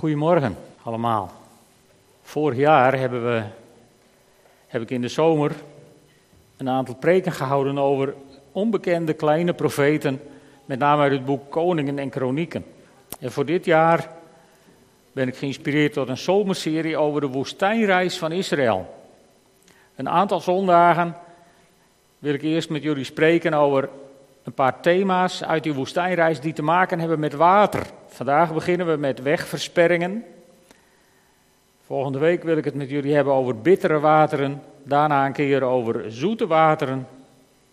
Goedemorgen allemaal. Vorig jaar hebben we, heb ik in de zomer een aantal preken gehouden over onbekende kleine profeten, met name uit het boek Koningen en Kronieken. En voor dit jaar ben ik geïnspireerd tot een zomerserie over de woestijnreis van Israël. Een aantal zondagen wil ik eerst met jullie spreken over een paar thema's uit die woestijnreis die te maken hebben met water. Vandaag beginnen we met wegversperringen. Volgende week wil ik het met jullie hebben over bittere wateren. Daarna een keer over zoete wateren.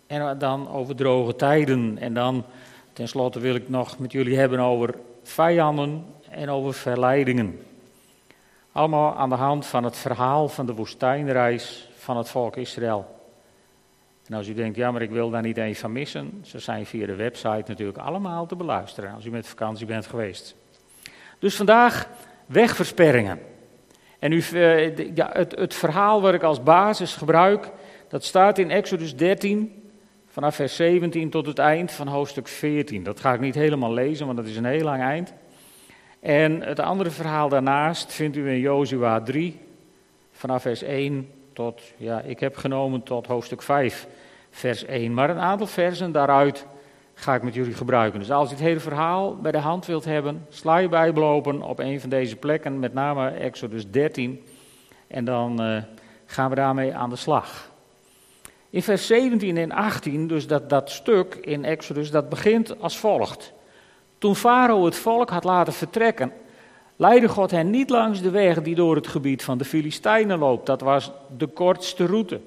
En dan over droge tijden. En dan tenslotte wil ik nog met jullie hebben over vijanden en over verleidingen. Allemaal aan de hand van het verhaal van de woestijnreis van het volk Israël. En als u denkt, ja, maar ik wil daar niet één van missen, ze zijn via de website natuurlijk allemaal te beluisteren als u met vakantie bent geweest. Dus vandaag wegversperringen. En u, eh, ja, het, het verhaal wat ik als basis gebruik, dat staat in Exodus 13, vanaf vers 17 tot het eind van hoofdstuk 14. Dat ga ik niet helemaal lezen, want dat is een heel lang eind. En het andere verhaal daarnaast vindt u in Jozua 3, vanaf vers 1 tot, ja, ik heb genomen tot hoofdstuk 5, vers 1. Maar een aantal versen daaruit ga ik met jullie gebruiken. Dus als u het hele verhaal bij de hand wilt hebben, sla je Bijbel open op een van deze plekken, met name Exodus 13. En dan uh, gaan we daarmee aan de slag. In vers 17 en 18, dus dat, dat stuk in Exodus, dat begint als volgt. Toen Farao het volk had laten vertrekken, leidde God hen niet langs de weg die door het gebied van de Filistijnen loopt. Dat was de kortste route.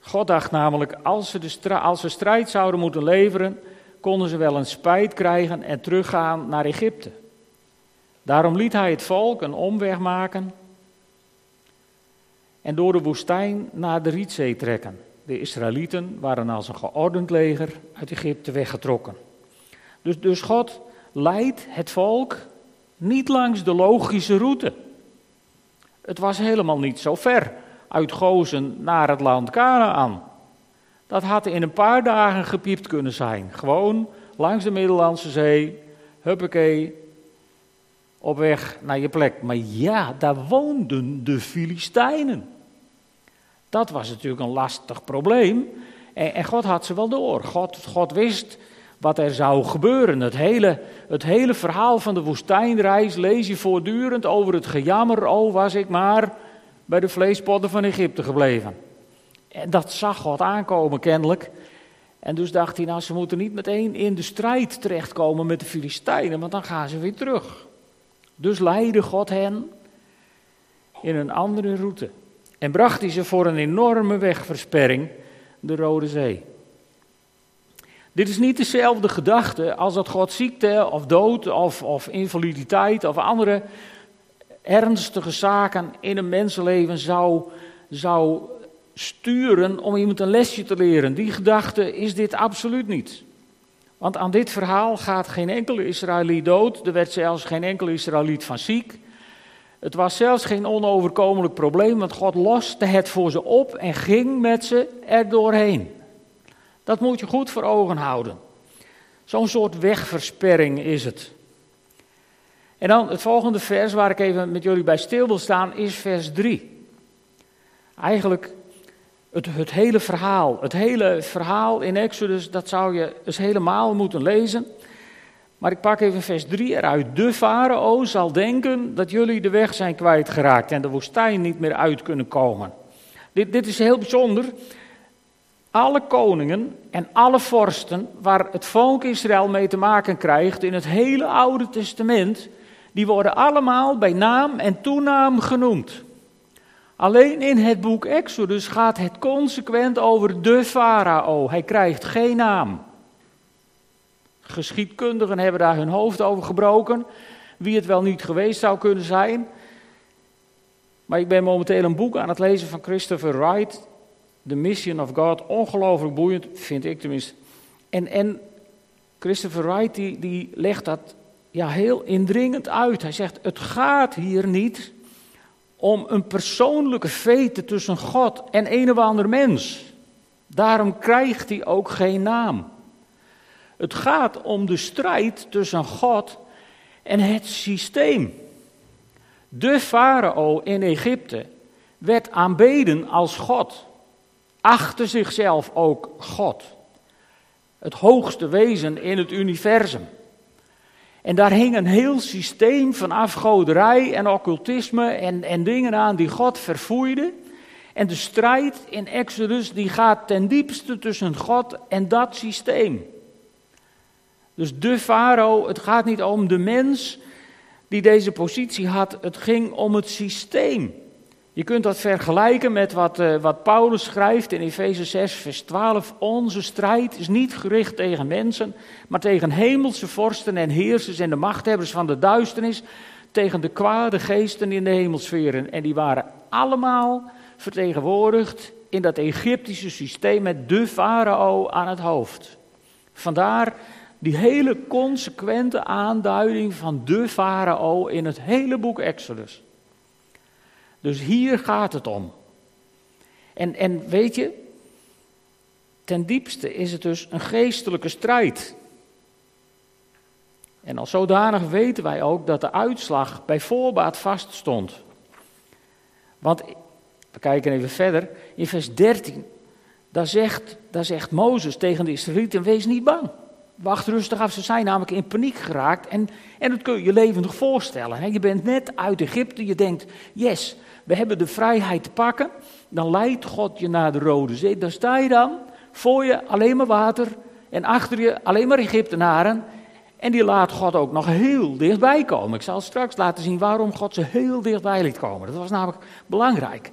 God dacht namelijk, als ze, de als ze strijd zouden moeten leveren, konden ze wel een spijt krijgen en teruggaan naar Egypte. Daarom liet hij het volk een omweg maken en door de woestijn naar de Rietzee trekken. De Israëlieten waren als een geordend leger uit Egypte weggetrokken. Dus, dus God leidt het volk niet langs de logische route. Het was helemaal niet zo ver uit Gozen naar het land Canaan. Dat had in een paar dagen gepiept kunnen zijn. Gewoon langs de Middellandse Zee, huppakee, op weg naar je plek. Maar ja, daar woonden de Filistijnen. Dat was natuurlijk een lastig probleem. En, en God had ze wel door. God, God wist wat er zou gebeuren. Het hele, het hele verhaal van de woestijnreis lees je voortdurend over het gejammer. Oh, was ik maar bij de vleespotten van Egypte gebleven. En dat zag God aankomen kennelijk. En dus dacht hij, nou ze moeten niet meteen in de strijd terechtkomen met de Filistijnen, want dan gaan ze weer terug. Dus leidde God hen in een andere route. En bracht hij ze voor een enorme wegversperring, de Rode Zee. Dit is niet dezelfde gedachte als dat God ziekte of dood of, of invaliditeit of andere ernstige zaken in een mensenleven zou, zou sturen om iemand een lesje te leren. Die gedachte is dit absoluut niet. Want aan dit verhaal gaat geen enkele Israëliet dood. Er werd zelfs geen enkele Israëliet van ziek. Het was zelfs geen onoverkomelijk probleem, want God loste het voor ze op en ging met ze er doorheen. Dat moet je goed voor ogen houden. Zo'n soort wegversperring is het. En dan het volgende vers waar ik even met jullie bij stil wil staan is vers 3. Eigenlijk het, het hele verhaal, het hele verhaal in Exodus, dat zou je eens helemaal moeten lezen. Maar ik pak even vers 3 eruit. De farao zal denken dat jullie de weg zijn kwijtgeraakt en de woestijn niet meer uit kunnen komen. Dit, dit is heel bijzonder. Alle koningen en alle vorsten waar het volk Israël mee te maken krijgt in het hele Oude Testament, die worden allemaal bij naam en toenaam genoemd. Alleen in het boek Exodus gaat het consequent over de farao. Hij krijgt geen naam. Geschiedkundigen hebben daar hun hoofd over gebroken, wie het wel niet geweest zou kunnen zijn. Maar ik ben momenteel een boek aan het lezen van Christopher Wright, The Mission of God. Ongelooflijk boeiend, vind ik tenminste. En, en Christopher Wright die, legt dat ja, heel indringend uit. Hij zegt: Het gaat hier niet om een persoonlijke vete tussen God en een of ander mens. Daarom krijgt hij ook geen naam. Het gaat om de strijd tussen God en het systeem. De farao in Egypte werd aanbeden als God, achtte zichzelf ook God, het hoogste wezen in het universum. En daar hing een heel systeem van afgoderij en occultisme en, en dingen aan die God verfoeide. En de strijd in Exodus die gaat ten diepste tussen God en dat systeem. Dus de farao, het gaat niet om de mens die deze positie had, het ging om het systeem. Je kunt dat vergelijken met wat, uh, wat Paulus schrijft in Efeze 6, vers 12. Onze strijd is niet gericht tegen mensen, maar tegen hemelse vorsten en heersers en de machthebbers van de duisternis, tegen de kwade geesten in de hemelsferen. En die waren allemaal vertegenwoordigd in dat Egyptische systeem met de farao aan het hoofd. Vandaar die hele consequente aanduiding van de farao in het hele boek Exodus. Dus hier gaat het om. En, en weet je, ten diepste is het dus een geestelijke strijd. En als zodanig weten wij ook dat de uitslag bij voorbaat vaststond. Want, we kijken even verder, in vers 13, daar zegt, daar zegt Mozes tegen de Israëlieten, wees niet bang. Wacht rustig af, ze zijn namelijk in paniek geraakt. En, en dat kun je je levendig voorstellen. Je bent net uit Egypte, je denkt, yes, we hebben de vrijheid te pakken. Dan leidt God je naar de Rode Zee. Daar sta je dan, voor je alleen maar water en achter je alleen maar Egyptenaren. En die laat God ook nog heel dichtbij komen. Ik zal straks laten zien waarom God ze heel dichtbij liet komen. Dat was namelijk belangrijk.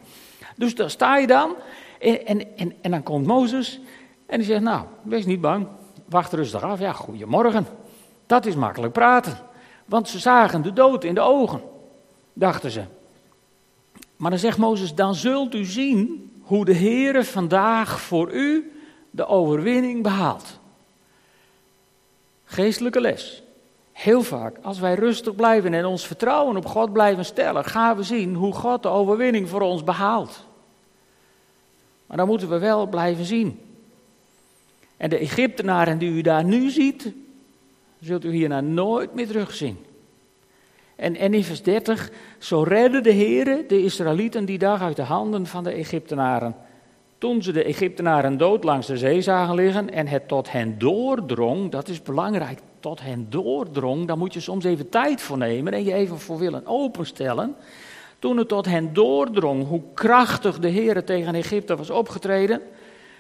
Dus daar sta je dan en, en, en, en dan komt Mozes en die zegt, nou, wees niet bang wacht rustig af. Ja, goedemorgen. Dat is makkelijk praten. Want ze zagen de dood in de ogen, dachten ze. Maar dan zegt Mozes, dan zult u zien hoe de Heere vandaag voor u de overwinning behaalt. Geestelijke les. Heel vaak, als wij rustig blijven en ons vertrouwen op God blijven stellen, gaan we zien hoe God de overwinning voor ons behaalt. Maar dan moeten we wel blijven zien. En de Egyptenaren die u daar nu ziet, zult u hierna nooit meer terugzien. En, en vers 30, zo redde de Heere de Israëlieten die dag uit de handen van de Egyptenaren. Toen ze de Egyptenaren dood langs de zee zagen liggen en het tot hen doordrong, dat is belangrijk, tot hen doordrong, daar moet je soms even tijd voor nemen en je even voor willen openstellen. Toen het tot hen doordrong hoe krachtig de Heere tegen Egypte was opgetreden,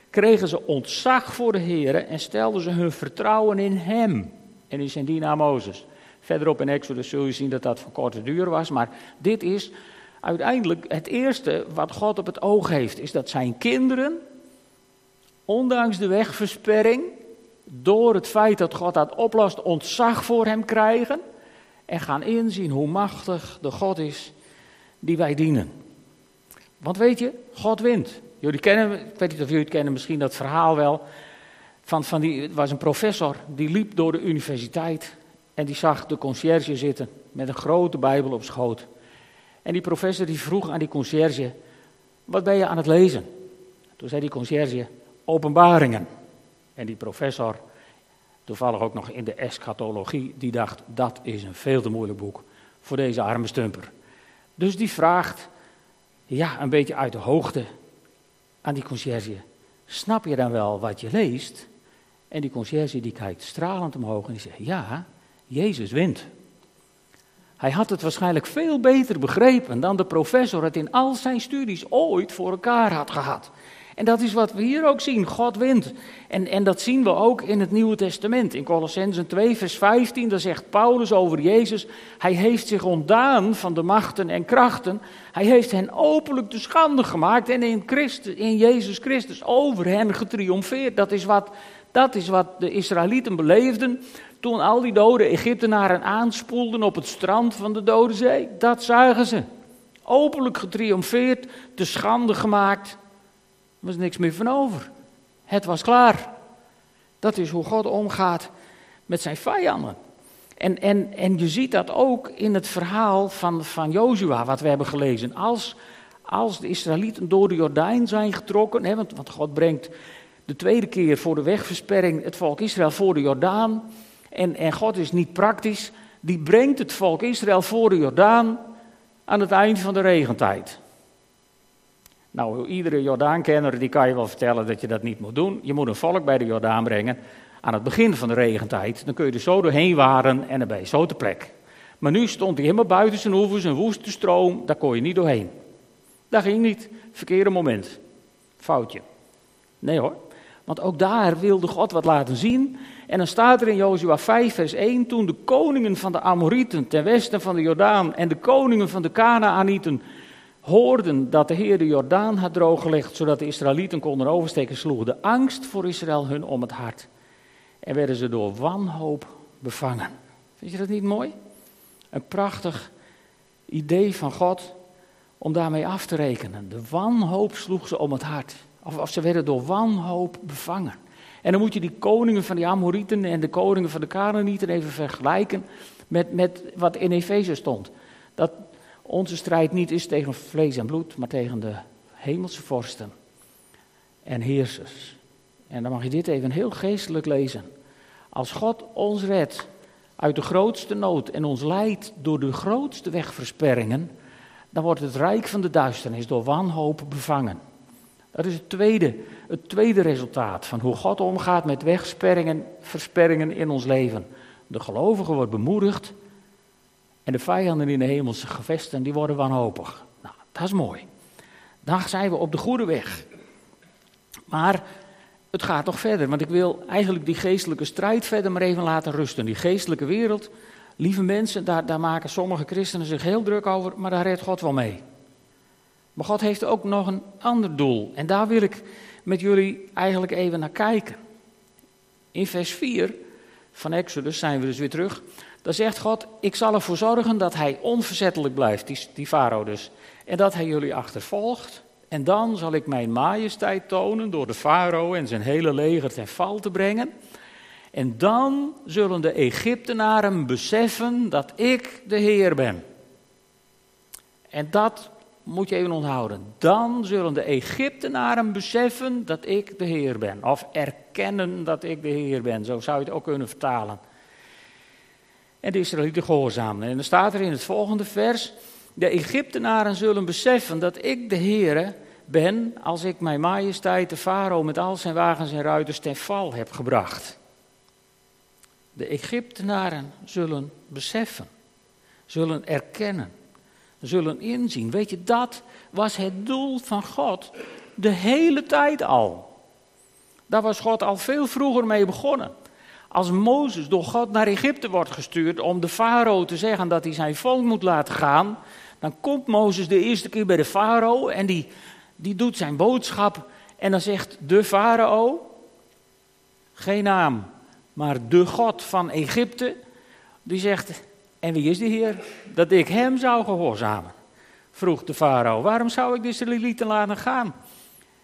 kregen ze ontzag voor de Heer en stelden ze hun vertrouwen in Hem en in zijn dienaar Mozes. Verderop in Exodus zul je zien dat dat van korte duur was, maar dit is uiteindelijk het eerste wat God op het oog heeft, is dat zijn kinderen, ondanks de wegversperring, door het feit dat God dat oplost, ontzag voor Hem krijgen en gaan inzien hoe machtig de God is die wij dienen. Want weet je, God wint. Jullie kennen, ik weet niet of jullie het kennen, misschien dat verhaal wel. Van, van die, het was een professor, die liep door de universiteit en die zag de conciërge zitten met een grote Bijbel op schoot. En die professor die vroeg aan die conciërge, wat ben je aan het lezen? Toen zei die conciërge, openbaringen. En die professor, toevallig ook nog in de eschatologie, die dacht, dat is een veel te moeilijk boek voor deze arme stumper. Dus die vraagt, ja, een beetje uit de hoogte, aan die conciërge, snap je dan wel wat je leest? En die conciërge die kijkt stralend omhoog en die zegt, ja, Jezus wint. Hij had het waarschijnlijk veel beter begrepen dan de professor het in al zijn studies ooit voor elkaar had gehad. En dat is wat we hier ook zien. God wint. En, en dat zien we ook in het Nieuwe Testament. In Colossensen 2, vers 15, daar zegt Paulus over Jezus. Hij heeft zich ontdaan van de machten en krachten. Hij heeft hen openlijk te schande gemaakt. En in, Christus, in Jezus Christus over hen getriomfeerd. Dat is, wat, dat is wat de Israëlieten beleefden. Toen al die dode Egyptenaren aanspoelden op het strand van de Dode Zee. Dat zagen ze. Openlijk getriomfeerd, te schande gemaakt. Was niks meer van over. Het was klaar. Dat is hoe God omgaat met zijn vijanden. En, en, en je ziet dat ook in het verhaal van, van Jozua, wat we hebben gelezen. Als, als de Israëlieten door de Jordaan zijn getrokken, hè, want, want God brengt de tweede keer voor de wegversperring het volk Israël voor de Jordaan. En, en God is niet praktisch, die brengt het volk Israël voor de Jordaan. aan het eind van de regentijd. Nou, iedere Jordaankenner die kan je wel vertellen dat je dat niet moet doen. Je moet een volk bij de Jordaan brengen aan het begin van de regentijd. Dan kun je er zo doorheen waren en dan ben je zo te plek. Maar nu stond hij helemaal buiten zijn oevers, een woeste stroom, daar kon je niet doorheen. Dat ging niet. Verkeerde moment. Foutje. Nee hoor. Want ook daar wilde God wat laten zien. En dan staat er in Jozua 5, vers 1: Toen de koningen van de Amorieten ten westen van de Jordaan en de koningen van de Canaanieten hoorden dat de Heer de Jordaan had drooggelegd, zodat de Israëlieten konden oversteken, sloeg de angst voor Israël hun om het hart. En werden ze door wanhoop bevangen. Vind je dat niet mooi? Een prachtig idee van God om daarmee af te rekenen. De wanhoop sloeg ze om het hart. Of, of ze werden door wanhoop bevangen. En dan moet je die koningen van die Amorieten en de koningen van de Canaanieten even vergelijken met, met wat in Efeze stond. Dat onze strijd niet is tegen vlees en bloed, maar tegen de hemelse vorsten en heersers. En dan mag je dit even heel geestelijk lezen. Als God ons redt uit de grootste nood en ons leidt door de grootste wegversperringen, dan wordt het rijk van de duisternis door wanhoop bevangen. Dat is het tweede, het tweede resultaat van hoe God omgaat met wegsperringen, versperringen in ons leven. De gelovige wordt bemoedigd en de vijanden in de hemelse gevesten die worden wanhopig. Nou, dat is mooi. Dan zijn we op de goede weg. Maar het gaat nog verder, want ik wil eigenlijk die geestelijke strijd verder maar even laten rusten. Die geestelijke wereld, lieve mensen, daar, daar maken sommige christenen zich heel druk over, maar daar redt God wel mee. Maar God heeft ook nog een ander doel. En daar wil ik met jullie eigenlijk even naar kijken. In vers 4 van Exodus zijn we dus weer terug. Dan zegt God: Ik zal ervoor zorgen dat hij onverzettelijk blijft, die, die farao dus. En dat hij jullie achtervolgt. En dan zal ik mijn majesteit tonen door de farao en zijn hele leger ten val te brengen. En dan zullen de Egyptenaren beseffen dat ik de Heer ben. En dat moet je even onthouden. Dan zullen de Egyptenaren beseffen dat ik de Heer ben. Of erkennen dat ik de Heer ben. Zo zou je het ook kunnen vertalen. En de Israëlieten gehoorzamen. En dan staat er in het volgende vers. De Egyptenaren zullen beseffen dat ik de Heer ben als ik mijn majesteit de farao met al zijn wagens en ruiters ten val heb gebracht. De Egyptenaren zullen beseffen, zullen erkennen zullen inzien. Weet je, dat was het doel van God de hele tijd al. Daar was God al veel vroeger mee begonnen. Als Mozes door God naar Egypte wordt gestuurd om de farao te zeggen dat hij zijn volk moet laten gaan, dan komt Mozes de eerste keer bij de farao en die, die doet zijn boodschap en dan zegt de farao, geen naam, maar de God van Egypte, die zegt, en wie is die Heer? Dat ik hem zou gehoorzamen. Vroeg de farao, waarom zou ik de Israëlieten laten gaan?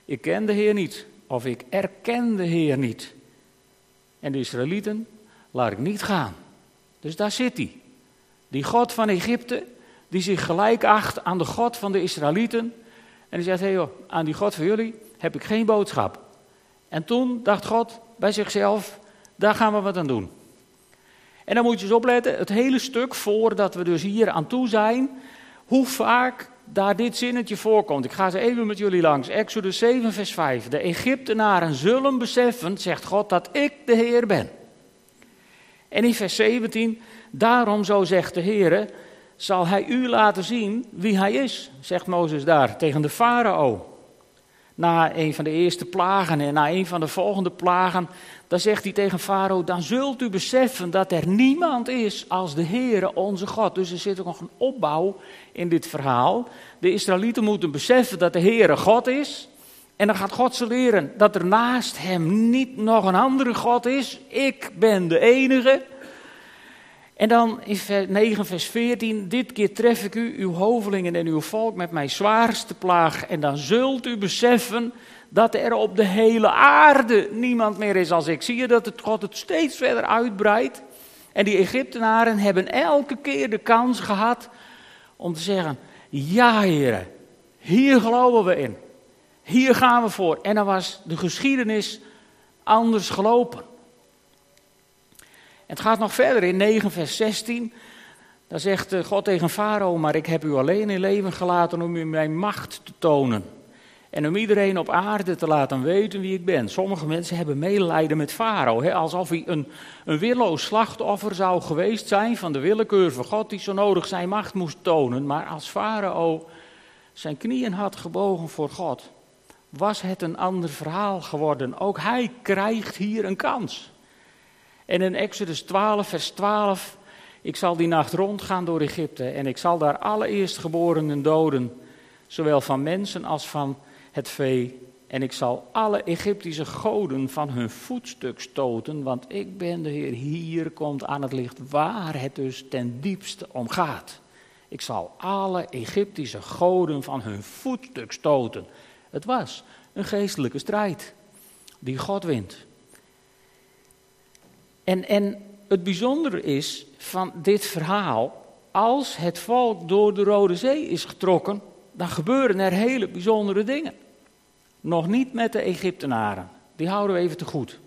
Ik ken de Heer niet, of ik erken de Heer niet. En de Israëlieten laat ik niet gaan. Dus daar zit hij. Die God van Egypte, die zich gelijk acht aan de God van de Israëlieten. En die zegt, hé joh, aan die God van jullie heb ik geen boodschap. En toen dacht God bij zichzelf, daar gaan we wat aan doen. En dan moet je eens opletten, het hele stuk voordat we dus hier aan toe zijn, hoe vaak daar dit zinnetje voorkomt. Ik ga ze even met jullie langs. Exodus 7, vers 5. De Egyptenaren zullen beseffen, zegt God, dat ik de Heer ben. En in vers 17, daarom zo zegt de Heer, zal hij u laten zien wie hij is, zegt Mozes daar tegen de farao na een van de eerste plagen en na een van de volgende plagen, dan zegt hij tegen Farao, dan zult u beseffen dat er niemand is als de Heere onze God. Dus er zit ook nog een opbouw in dit verhaal. De Israëlieten moeten beseffen dat de Heere God is. En dan gaat God ze leren dat er naast hem niet nog een andere God is. Ik ben de enige. En dan in 9 vers 14, dit keer tref ik u, uw hovelingen en uw volk met mijn zwaarste plaag. En dan zult u beseffen dat er op de hele aarde niemand meer is als ik. Zie je dat het God het steeds verder uitbreidt? En die Egyptenaren hebben elke keer de kans gehad om te zeggen, ja heren, hier geloven we in. Hier gaan we voor. En dan was de geschiedenis anders gelopen. Het gaat nog verder in 9 vers 16. Dan zegt eh, God tegen Farao, maar ik heb u alleen in leven gelaten om u mijn macht te tonen. En om iedereen op aarde te laten weten wie ik ben. Sommige mensen hebben medelijden met Farao. Alsof hij een, een willoos slachtoffer zou geweest zijn van de willekeur van God die zo nodig zijn macht moest tonen. Maar als Farao zijn knieën had gebogen voor God, was het een ander verhaal geworden. Ook hij krijgt hier een kans. En in Exodus 12, vers 12, ik zal die nacht rondgaan door Egypte en ik zal daar alle eerstgeborenen doden, zowel van mensen als van het vee. En ik zal alle Egyptische goden van hun voetstuk stoten, want ik ben de Heer. Hier komt aan het licht waar het dus ten diepste om gaat. Ik zal alle Egyptische goden van hun voetstuk stoten. Het was een geestelijke strijd die God wint. En, en het bijzondere is van dit verhaal, als het volk door de Rode Zee is getrokken, dan gebeuren er hele bijzondere dingen. Nog niet met de Egyptenaren, die houden we even te goed.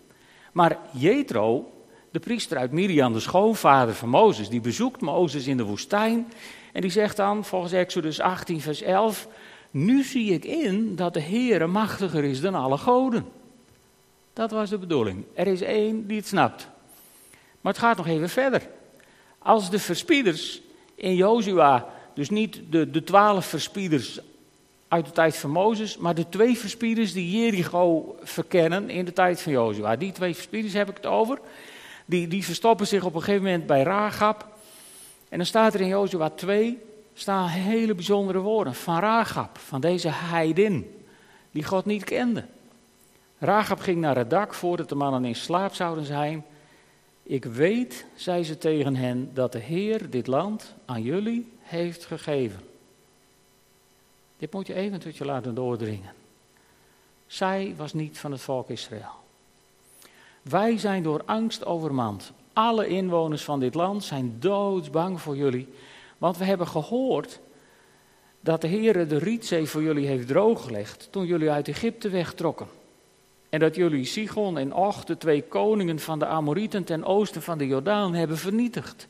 Maar Jethro, de priester uit Miriam, de schoonvader van Mozes, die bezoekt Mozes in de woestijn en die zegt dan, volgens Exodus 18, vers 11, nu zie ik in dat de Heere machtiger is dan alle goden. Dat was de bedoeling. Er is één die het snapt. Maar het gaat nog even verder. Als de verspieders in Jozua, dus niet de, de twaalf verspieders uit de tijd van Mozes, maar de twee verspieders die Jericho verkennen in de tijd van Jozua. Die twee verspieders heb ik het over. Die, die verstoppen zich op een gegeven moment bij Ragab. En dan staat er in Jozua 2, staan hele bijzondere woorden van Ragab, van deze heidin, die God niet kende. Ragab ging naar het dak voordat de mannen in slaap zouden zijn. Ik weet, zei ze tegen hen, dat de Heer dit land aan jullie heeft gegeven. Dit moet je even tot je laten doordringen. Zij was niet van het volk Israël. Wij zijn door angst overmand. Alle inwoners van dit land zijn doodsbang voor jullie. Want we hebben gehoord dat de Heer de Rietzee voor jullie heeft drooggelegd toen jullie uit Egypte wegtrokken. En dat jullie Sigon en Och, de twee koningen van de Amorieten ten oosten van de Jordaan, hebben vernietigd.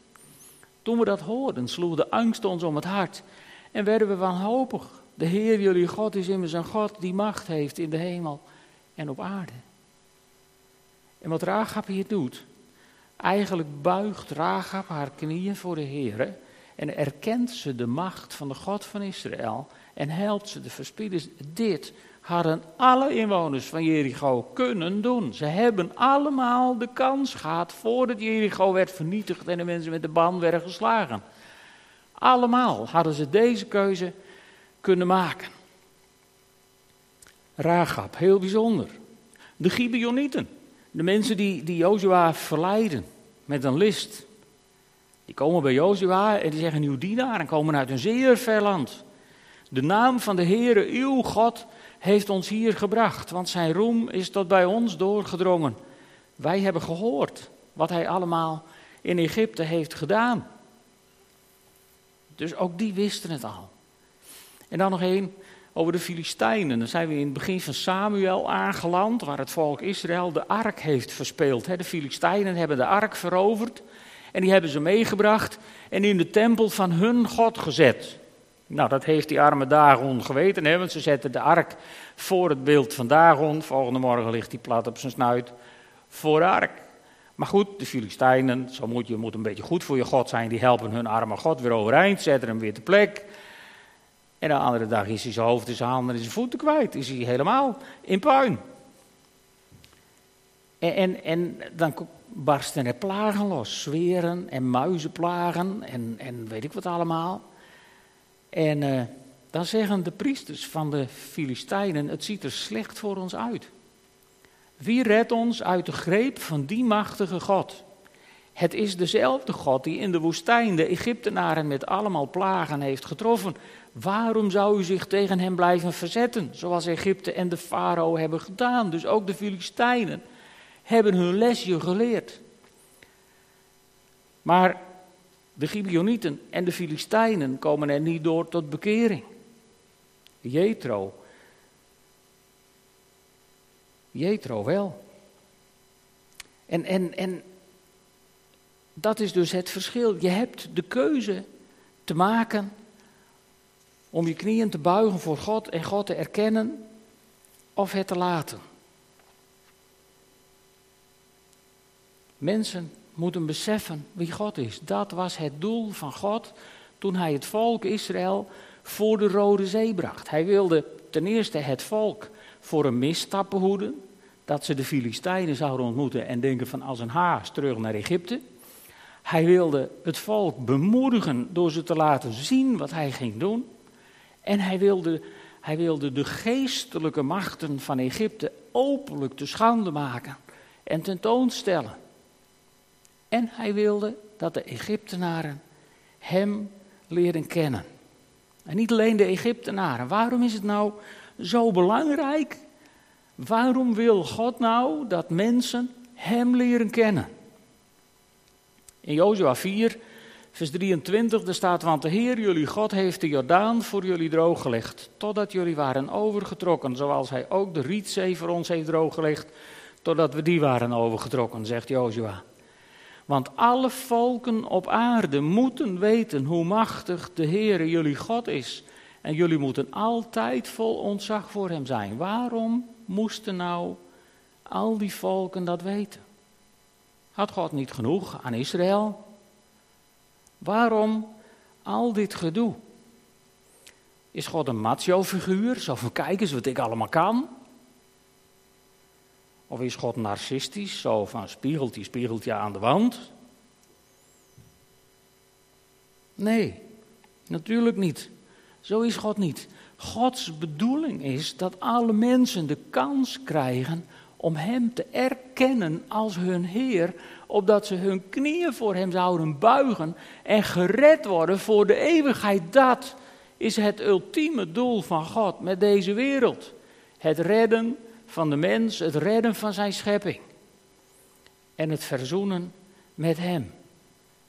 Toen we dat hoorden, sloeg de angst ons om het hart en werden we wanhopig. De Heer, jullie God, is immers een God die macht heeft in de hemel en op aarde. En wat Rahab hier doet, eigenlijk buigt Rahab haar knieën voor de Heer en erkent ze de macht van de God van Israël en helpt ze de verspieders. Dit hadden alle inwoners van Jericho kunnen doen. Ze hebben allemaal de kans gehad voordat Jericho werd vernietigd en de mensen met de ban werden geslagen. Allemaal hadden ze deze keuze kunnen maken. Ragab, heel bijzonder. De Gibeonieten, de mensen die, die Jozua verleiden met een list. Die komen bij Jozua en die zeggen nieuw dienaar en komen uit een zeer ver land. De naam van de Heere, uw God, heeft ons hier gebracht, want zijn roem is tot bij ons doorgedrongen. Wij hebben gehoord wat hij allemaal in Egypte heeft gedaan. Dus ook die wisten het al. En dan nog één over de Filistijnen. Dan zijn we in het begin van Samuel aangeland, waar het volk Israël de ark heeft verspeeld. De Filistijnen hebben de ark veroverd en die hebben ze meegebracht en in de tempel van hun God gezet. Nou, dat heeft die arme Dagon geweten, hè, want ze zetten de ark voor het beeld van Dagon. Volgende morgen ligt hij plat op zijn snuit voor de ark. Maar goed, de Filistijnen, zo moet je moet een beetje goed voor je God zijn, die helpen hun arme God weer overeind, zetten hem weer te plek. En de andere dag is hij zijn hoofd, zijn handen en zijn voeten kwijt. Is hij helemaal in puin. En, en, dan barsten er plagen los. Zweren en muizenplagen en, en weet ik wat allemaal. En uh, dan zeggen de priesters van de Filistijnen, het ziet er slecht voor ons uit. Wie redt ons uit de greep van die machtige God? Het is dezelfde God die in de woestijn de Egyptenaren met allemaal plagen heeft getroffen. Waarom zou u zich tegen hem blijven verzetten, zoals Egypte en de farao hebben gedaan? Dus ook de Filistijnen hebben hun lesje geleerd. Maar de Gibeonieten en de Filistijnen komen er niet door tot bekering. Jethro. Jethro wel. En, en, en dat is dus het verschil. Je hebt de keuze te maken om je knieën te buigen voor God en God te erkennen of het te laten. Mensen moeten beseffen wie God is. Dat was het doel van God toen hij het volk Israël voor de Rode Zee bracht. Hij wilde ten eerste het volk voor een misstap behoeden. Dat ze de Filistijnen zouden ontmoeten en denken van als een haas terug naar Egypte. Hij wilde het volk bemoedigen door ze te laten zien wat hij ging doen. En hij wilde, hij wilde de geestelijke machten van Egypte openlijk te schande maken en tentoonstellen. En hij wilde dat de Egyptenaren hem leren kennen. En niet alleen de Egyptenaren. Waarom is het nou zo belangrijk? Waarom wil God nou dat mensen hem leren kennen? In Jozua 4, vers 23, daar staat, want de Heer jullie God heeft de Jordaan voor jullie drooggelegd, totdat jullie waren overgetrokken, zoals hij ook de Rietzee voor ons heeft drooggelegd, totdat we die waren overgetrokken, zegt Jozua. Want alle volken op aarde moeten weten hoe machtig de Heere jullie God is. En jullie moeten altijd vol ontzag voor hem zijn. Waarom moesten nou al die volken dat weten? Had God niet genoeg aan Israël? Waarom al dit gedoe? Is God een macho-figuur? Zo van kijk eens wat ik allemaal kan? Of is God narcistisch, zo van spiegelt hij, aan de wand? Nee, natuurlijk niet. Zo is God niet. Gods bedoeling is dat alle mensen de kans krijgen om Hem te erkennen als hun Heer, opdat ze hun knieën voor Hem zouden buigen en gered worden voor de eeuwigheid. Dat is het ultieme doel van God met deze wereld. Het redden van de mens, het redden van zijn schepping. En het verzoenen met Hem.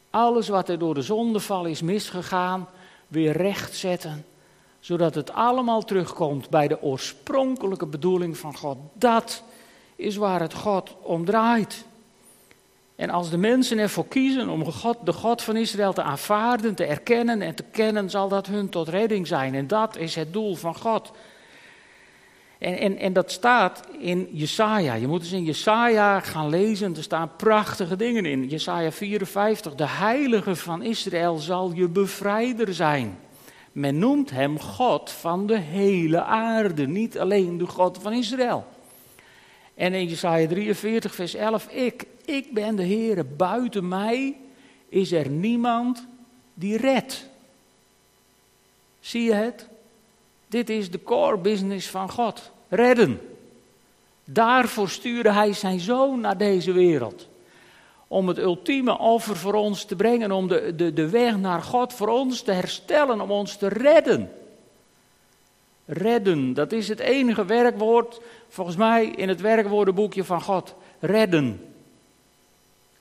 Alles wat er door de zondeval is misgegaan, weer rechtzetten. Zodat het allemaal terugkomt bij de oorspronkelijke bedoeling van God. Dat is waar het God om draait. En als de mensen ervoor kiezen om God, de God van Israël te aanvaarden, te erkennen en te kennen, zal dat hun tot redding zijn. En dat is het doel van God. En, en, en dat staat in Jesaja. Je moet eens in Jesaja gaan lezen. Er staan prachtige dingen in. Jesaja 54. De heilige van Israël zal je bevrijder zijn. Men noemt hem God van de hele aarde. Niet alleen de God van Israël. En in Jesaja 43 vers 11. Ik, ik ben de Heer. Buiten mij is er niemand die redt. Zie je het? Dit is de core business van God. Redden. Daarvoor stuurde hij zijn zoon naar deze wereld. Om het ultieme offer voor ons te brengen, om de, de, de weg naar God voor ons te herstellen, om ons te redden. Redden, dat is het enige werkwoord, volgens mij, in het werkwoordenboekje van God. Redden.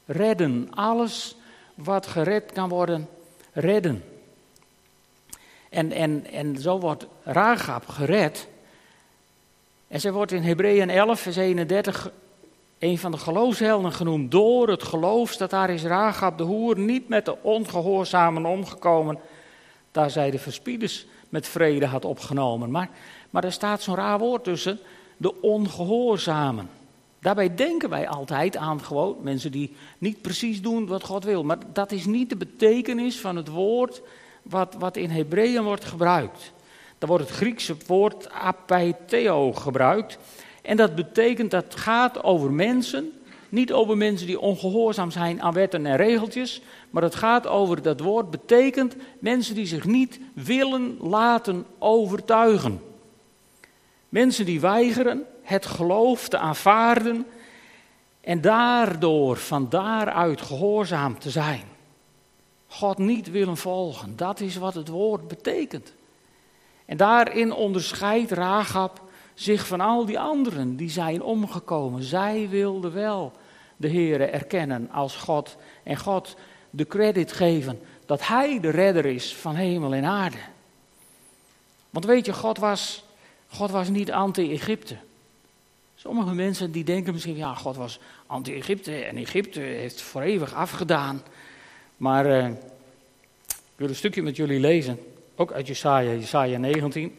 Redden. Alles wat gered kan worden, redden. En, en, en zo wordt Ragab gered. En zij wordt in Hebreeën 11, vers 31 een van de geloofshelden genoemd. Door het geloof dat daar is Ragab de hoer niet met de ongehoorzamen omgekomen. Daar zij de verspieders met vrede had opgenomen. Maar, maar er staat zo'n raar woord tussen. De ongehoorzamen. Daarbij denken wij altijd aan gewoon mensen die niet precies doen wat God wil. Maar dat is niet de betekenis van het woord wat, wat in Hebreeën wordt gebruikt. Daar wordt het Griekse woord apaitheo gebruikt. En dat betekent dat het gaat over mensen, niet over mensen die ongehoorzaam zijn aan wetten en regeltjes, maar het gaat over dat woord betekent mensen die zich niet willen laten overtuigen. Mensen die weigeren het geloof te aanvaarden en daardoor van daaruit gehoorzaam te zijn. God niet willen volgen. Dat is wat het woord betekent. En daarin onderscheidt Rahab zich van al die anderen die zijn omgekomen. Zij wilde wel de Heere erkennen als God en God de credit geven dat Hij de redder is van hemel en aarde. Want weet je, God was, God was niet anti-Egypte. Sommige mensen die denken misschien, ja, God was anti-Egypte en Egypte heeft voor eeuwig afgedaan. Maar uh, ik wil een stukje met jullie lezen, ook uit Jesaja, Jesaja 19,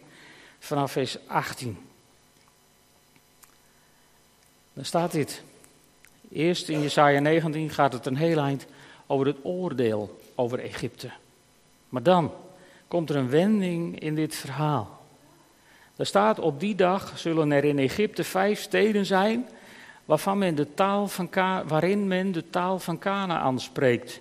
vanaf vers 18. Dan staat dit. Eerst in Jesaja 19 gaat het een heel eind over het oordeel over Egypte. Maar dan komt er een wending in dit verhaal. Er staat op die dag zullen er in Egypte vijf steden zijn waarvan men de taal van waarin men de taal van Canaan spreekt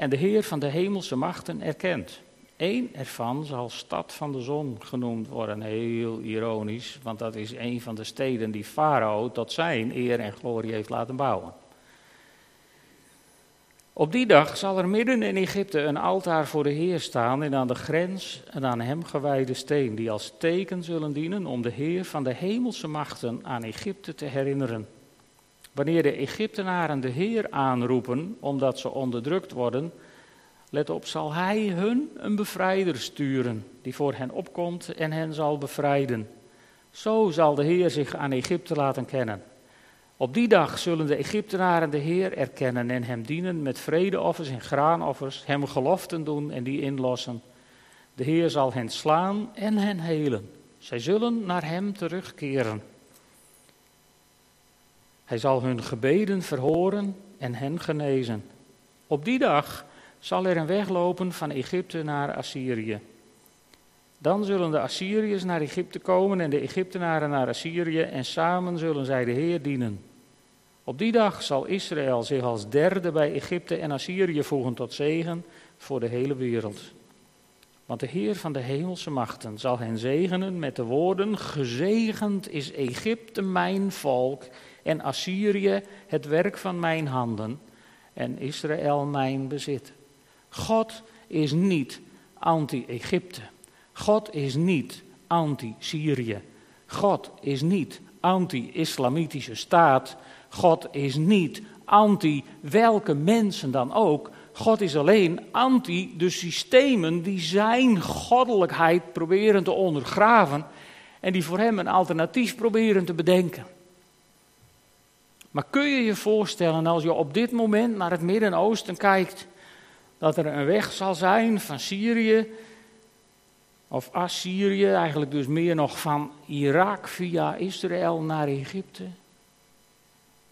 en de Heer van de hemelse machten erkent. Eén ervan zal stad van de zon genoemd worden. Heel ironisch, want dat is een van de steden die Farao tot zijn eer en glorie heeft laten bouwen. Op die dag zal er midden in Egypte een altaar voor de Heer staan en aan de grens een aan hem gewijde steen, die als teken zullen dienen om de Heer van de hemelse machten aan Egypte te herinneren. Wanneer de Egyptenaren de Heer aanroepen omdat ze onderdrukt worden, let op, zal Hij hun een bevrijder sturen die voor hen opkomt en hen zal bevrijden. Zo zal de Heer zich aan Egypte laten kennen. Op die dag zullen de Egyptenaren de Heer erkennen en hem dienen met vredeoffers en graanoffers, hem geloften doen en die inlossen. De Heer zal hen slaan en hen helen. Zij zullen naar hem terugkeren. Hij zal hun gebeden verhoren en hen genezen. Op die dag zal er een weg lopen van Egypte naar Assyrië. Dan zullen de Assyriërs naar Egypte komen en de Egyptenaren naar Assyrië en samen zullen zij de Heer dienen. Op die dag zal Israël zich als derde bij Egypte en Assyrië voegen tot zegen voor de hele wereld. Want de Heer van de hemelse machten zal hen zegenen met de woorden: Gezegend is Egypte mijn volk en Assyrië het werk van mijn handen en Israël mijn bezit. God is niet anti-Egypte. God is niet anti-Syrië. God is niet anti-islamitische staat. God is niet anti welke mensen dan ook. God is alleen anti de systemen die zijn goddelijkheid proberen te ondergraven en die voor hem een alternatief proberen te bedenken. Maar kun je je voorstellen als je op dit moment naar het Midden-Oosten kijkt, dat er een weg zal zijn van Syrië of Assyrië, eigenlijk dus meer nog van Irak via Israël naar Egypte?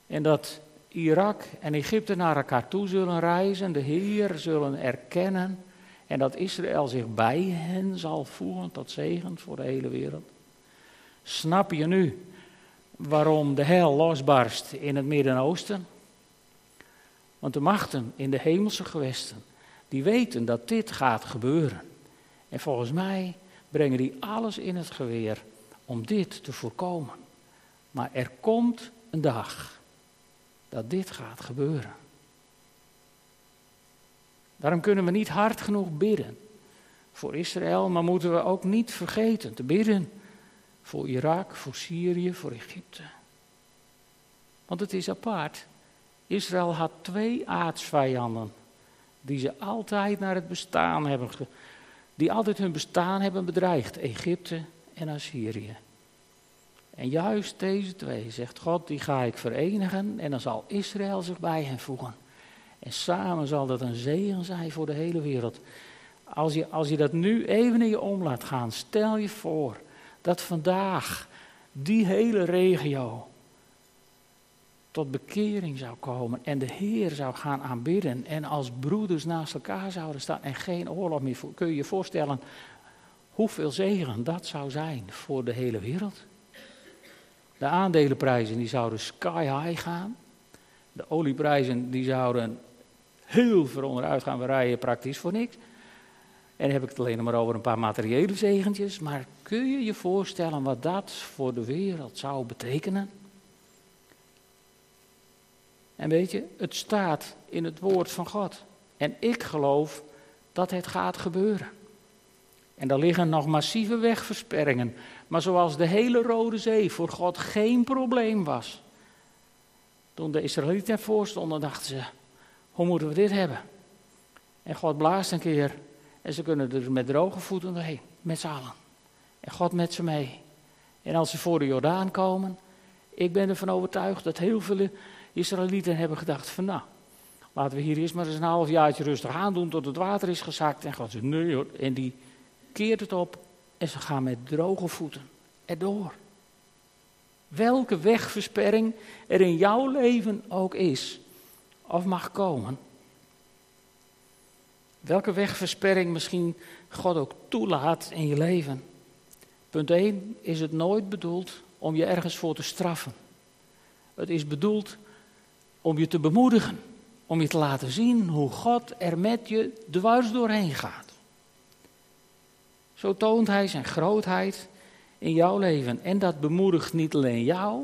En dat Irak en Egypte naar elkaar toe zullen reizen, de Heer zullen erkennen en dat Israël zich bij hen zal voegen tot zegen voor de hele wereld. Snap je nu waarom de hel losbarst in het Midden-Oosten? Want de machten in de hemelse gewesten, die weten dat dit gaat gebeuren. En volgens mij brengen die alles in het geweer om dit te voorkomen. Maar er komt een dag dat dit gaat gebeuren. Daarom kunnen we niet hard genoeg bidden voor Israël, maar moeten we ook niet vergeten te bidden voor Irak, voor Syrië, voor Egypte. Want het is apart. Israël had twee aardsvijanden die ze altijd naar het bestaan hebben, die altijd hun bestaan hebben bedreigd: Egypte en Assyrië. En juist deze twee, zegt God, die ga ik verenigen en dan zal Israël zich bij hen voegen. En samen zal dat een zegen zijn voor de hele wereld. Als je, als je dat nu even in je om laat gaan, stel je voor dat vandaag die hele regio tot bekering zou komen en de Heer zou gaan aanbidden en als broeders naast elkaar zouden staan en geen oorlog meer. Kun je je voorstellen hoeveel zegen dat zou zijn voor de hele wereld? De aandelenprijzen die zouden sky high gaan. De olieprijzen die zouden heel ver onderuit gaan. We rijden praktisch voor niks. En dan heb ik het alleen maar over een paar materiële zegentjes. Maar kun je je voorstellen wat dat voor de wereld zou betekenen? En weet je, het staat in het woord van God. En ik geloof dat het gaat gebeuren. En daar liggen nog massieve wegversperringen. Maar zoals de hele Rode Zee voor God geen probleem was. Toen de Israëlieten ervoor stonden, dachten ze: hoe moeten we dit hebben? En God blaast een keer en ze kunnen er met droge voeten doorheen, met z'n allen. En God met ze mee. En als ze voor de Jordaan komen, Ik ben ervan overtuigd dat heel veel Israëlieten hebben gedacht van nou, laten we hier eerst maar eens een half jaartje rustig aan doen tot het water is gezakt. En God zegt nee hoor, en die keert het op en ze gaan met droge voeten erdoor. Welke wegversperring er in jouw leven ook is of mag komen. Welke wegversperring misschien God ook toelaat in je leven. Punt 1 is het nooit bedoeld om je ergens voor te straffen. Het is bedoeld om je te bemoedigen, om je te laten zien hoe God er met je dwars doorheen gaat. Zo toont Hij zijn grootheid in jouw leven. En dat bemoedigt niet alleen jou,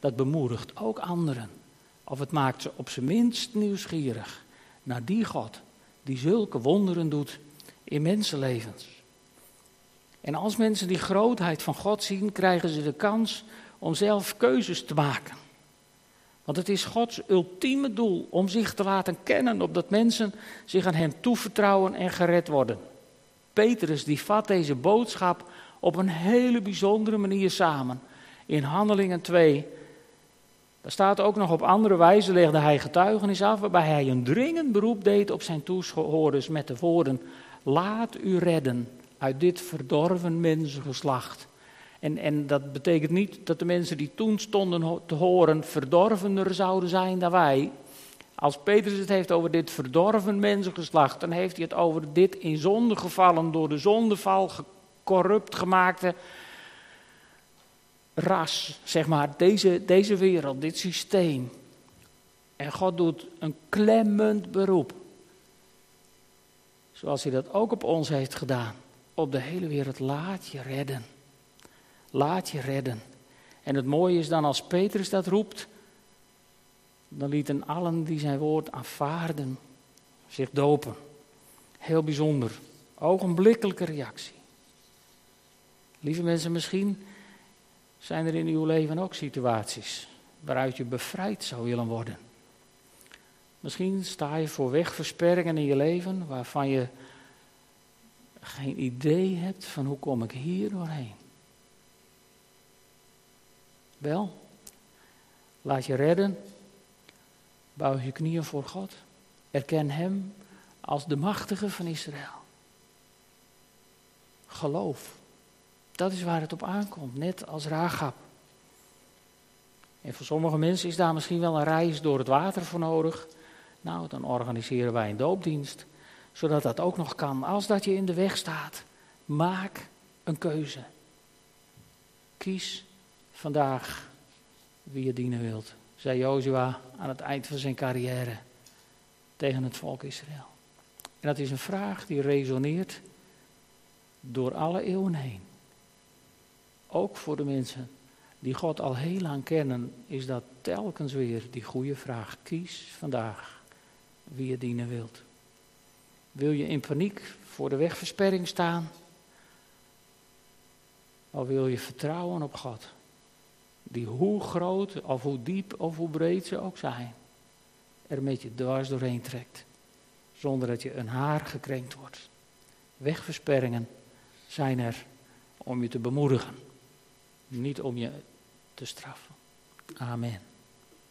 dat bemoedigt ook anderen. Of het maakt ze op zijn minst nieuwsgierig naar die God die zulke wonderen doet in mensenlevens. En als mensen die grootheid van God zien, krijgen ze de kans om zelf keuzes te maken. Want het is Gods ultieme doel om zich te laten kennen, opdat mensen zich aan Hem toevertrouwen en gered worden. Petrus die vat deze boodschap op een hele bijzondere manier samen. In Handelingen 2, daar staat ook nog op andere wijze legde hij getuigenis af, waarbij hij een dringend beroep deed op zijn toehoorders met de woorden: Laat u redden uit dit verdorven mensengeslacht. En, en dat betekent niet dat de mensen die toen stonden te horen verdorvener zouden zijn dan wij. Als Petrus het heeft over dit verdorven mensengeslacht, dan heeft hij het over dit in zonde gevallen, door de zondeval corrupt gemaakte ras, zeg maar, deze, deze wereld, dit systeem. En God doet een klemmend beroep. Zoals hij dat ook op ons heeft gedaan. Op de hele wereld, laat je redden. Laat je redden. En het mooie is dan als Petrus dat roept, dan lieten allen die zijn woord aanvaarden zich dopen. Heel bijzonder. Ogenblikkelijke reactie. Lieve mensen, misschien zijn er in uw leven ook situaties waaruit je bevrijd zou willen worden. Misschien sta je voor wegversperringen in je leven waarvan je geen idee hebt van hoe kom ik hier doorheen. Wel, laat je redden, bouw je knieën voor God, erken Hem als de machtige van Israël. Geloof dat is waar het op aankomt, net als Rahab. En voor sommige mensen is daar misschien wel een reis door het water voor nodig. Nou, dan organiseren wij een doopdienst, zodat dat ook nog kan. Als dat je in de weg staat, maak een keuze. Kies vandaag wie je dienen wilt, zei Jozua aan het eind van zijn carrière tegen het volk Israël. En dat is een vraag die resoneert door alle eeuwen heen. Ook voor de mensen die God al heel lang kennen, is dat telkens weer die goede vraag. Kies vandaag wie je dienen wilt. Wil je in paniek voor de wegversperring staan? Of wil je vertrouwen op God? Die hoe groot of hoe diep of hoe breed ze ook zijn, er met je dwars doorheen trekt. Zonder dat je een haar gekrenkt wordt. Wegversperringen zijn er om je te bemoedigen niet om je te straffen. Amen.